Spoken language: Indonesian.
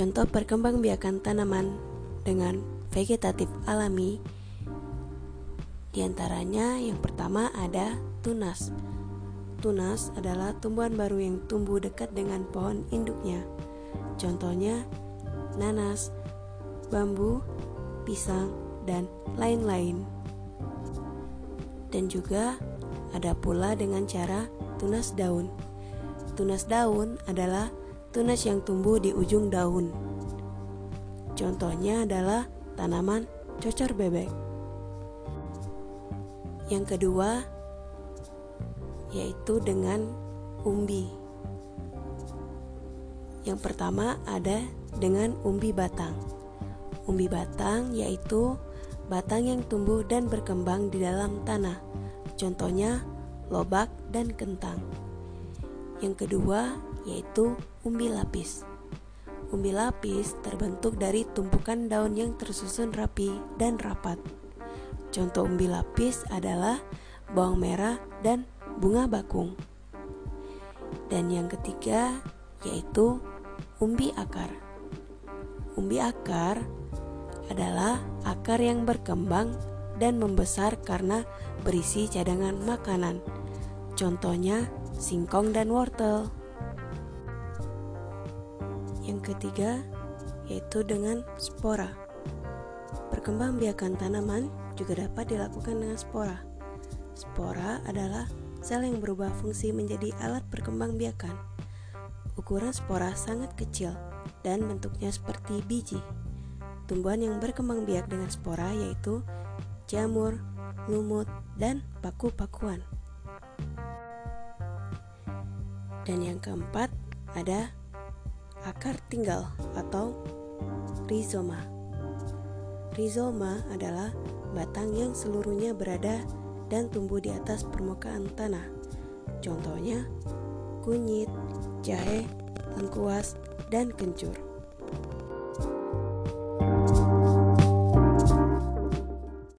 Contoh perkembangbiakan tanaman dengan vegetatif alami di antaranya yang pertama ada tunas. Tunas adalah tumbuhan baru yang tumbuh dekat dengan pohon induknya. Contohnya nanas, bambu, pisang, dan lain-lain. Dan juga ada pula dengan cara tunas daun. Tunas daun adalah tunas yang tumbuh di ujung daun. Contohnya adalah tanaman cocor bebek. Yang kedua yaitu dengan umbi. Yang pertama ada dengan umbi batang. Umbi batang yaitu batang yang tumbuh dan berkembang di dalam tanah. Contohnya lobak dan kentang. Yang kedua yaitu umbi lapis. Umbi lapis terbentuk dari tumpukan daun yang tersusun rapi dan rapat. Contoh umbi lapis adalah bawang merah dan bunga bakung. Dan yang ketiga yaitu umbi akar. Umbi akar adalah akar yang berkembang dan membesar karena berisi cadangan makanan. Contohnya singkong dan wortel. Yang ketiga yaitu dengan spora. Perkembangbiakan tanaman juga dapat dilakukan dengan spora. Spora adalah sel yang berubah fungsi menjadi alat perkembangbiakan. Ukuran spora sangat kecil dan bentuknya seperti biji. Tumbuhan yang berkembang biak dengan spora yaitu jamur, lumut, dan paku-pakuan. Dan yang keempat ada akar tinggal atau rizoma. Rizoma adalah batang yang seluruhnya berada dan tumbuh di atas permukaan tanah. Contohnya kunyit, jahe, lengkuas, dan kencur.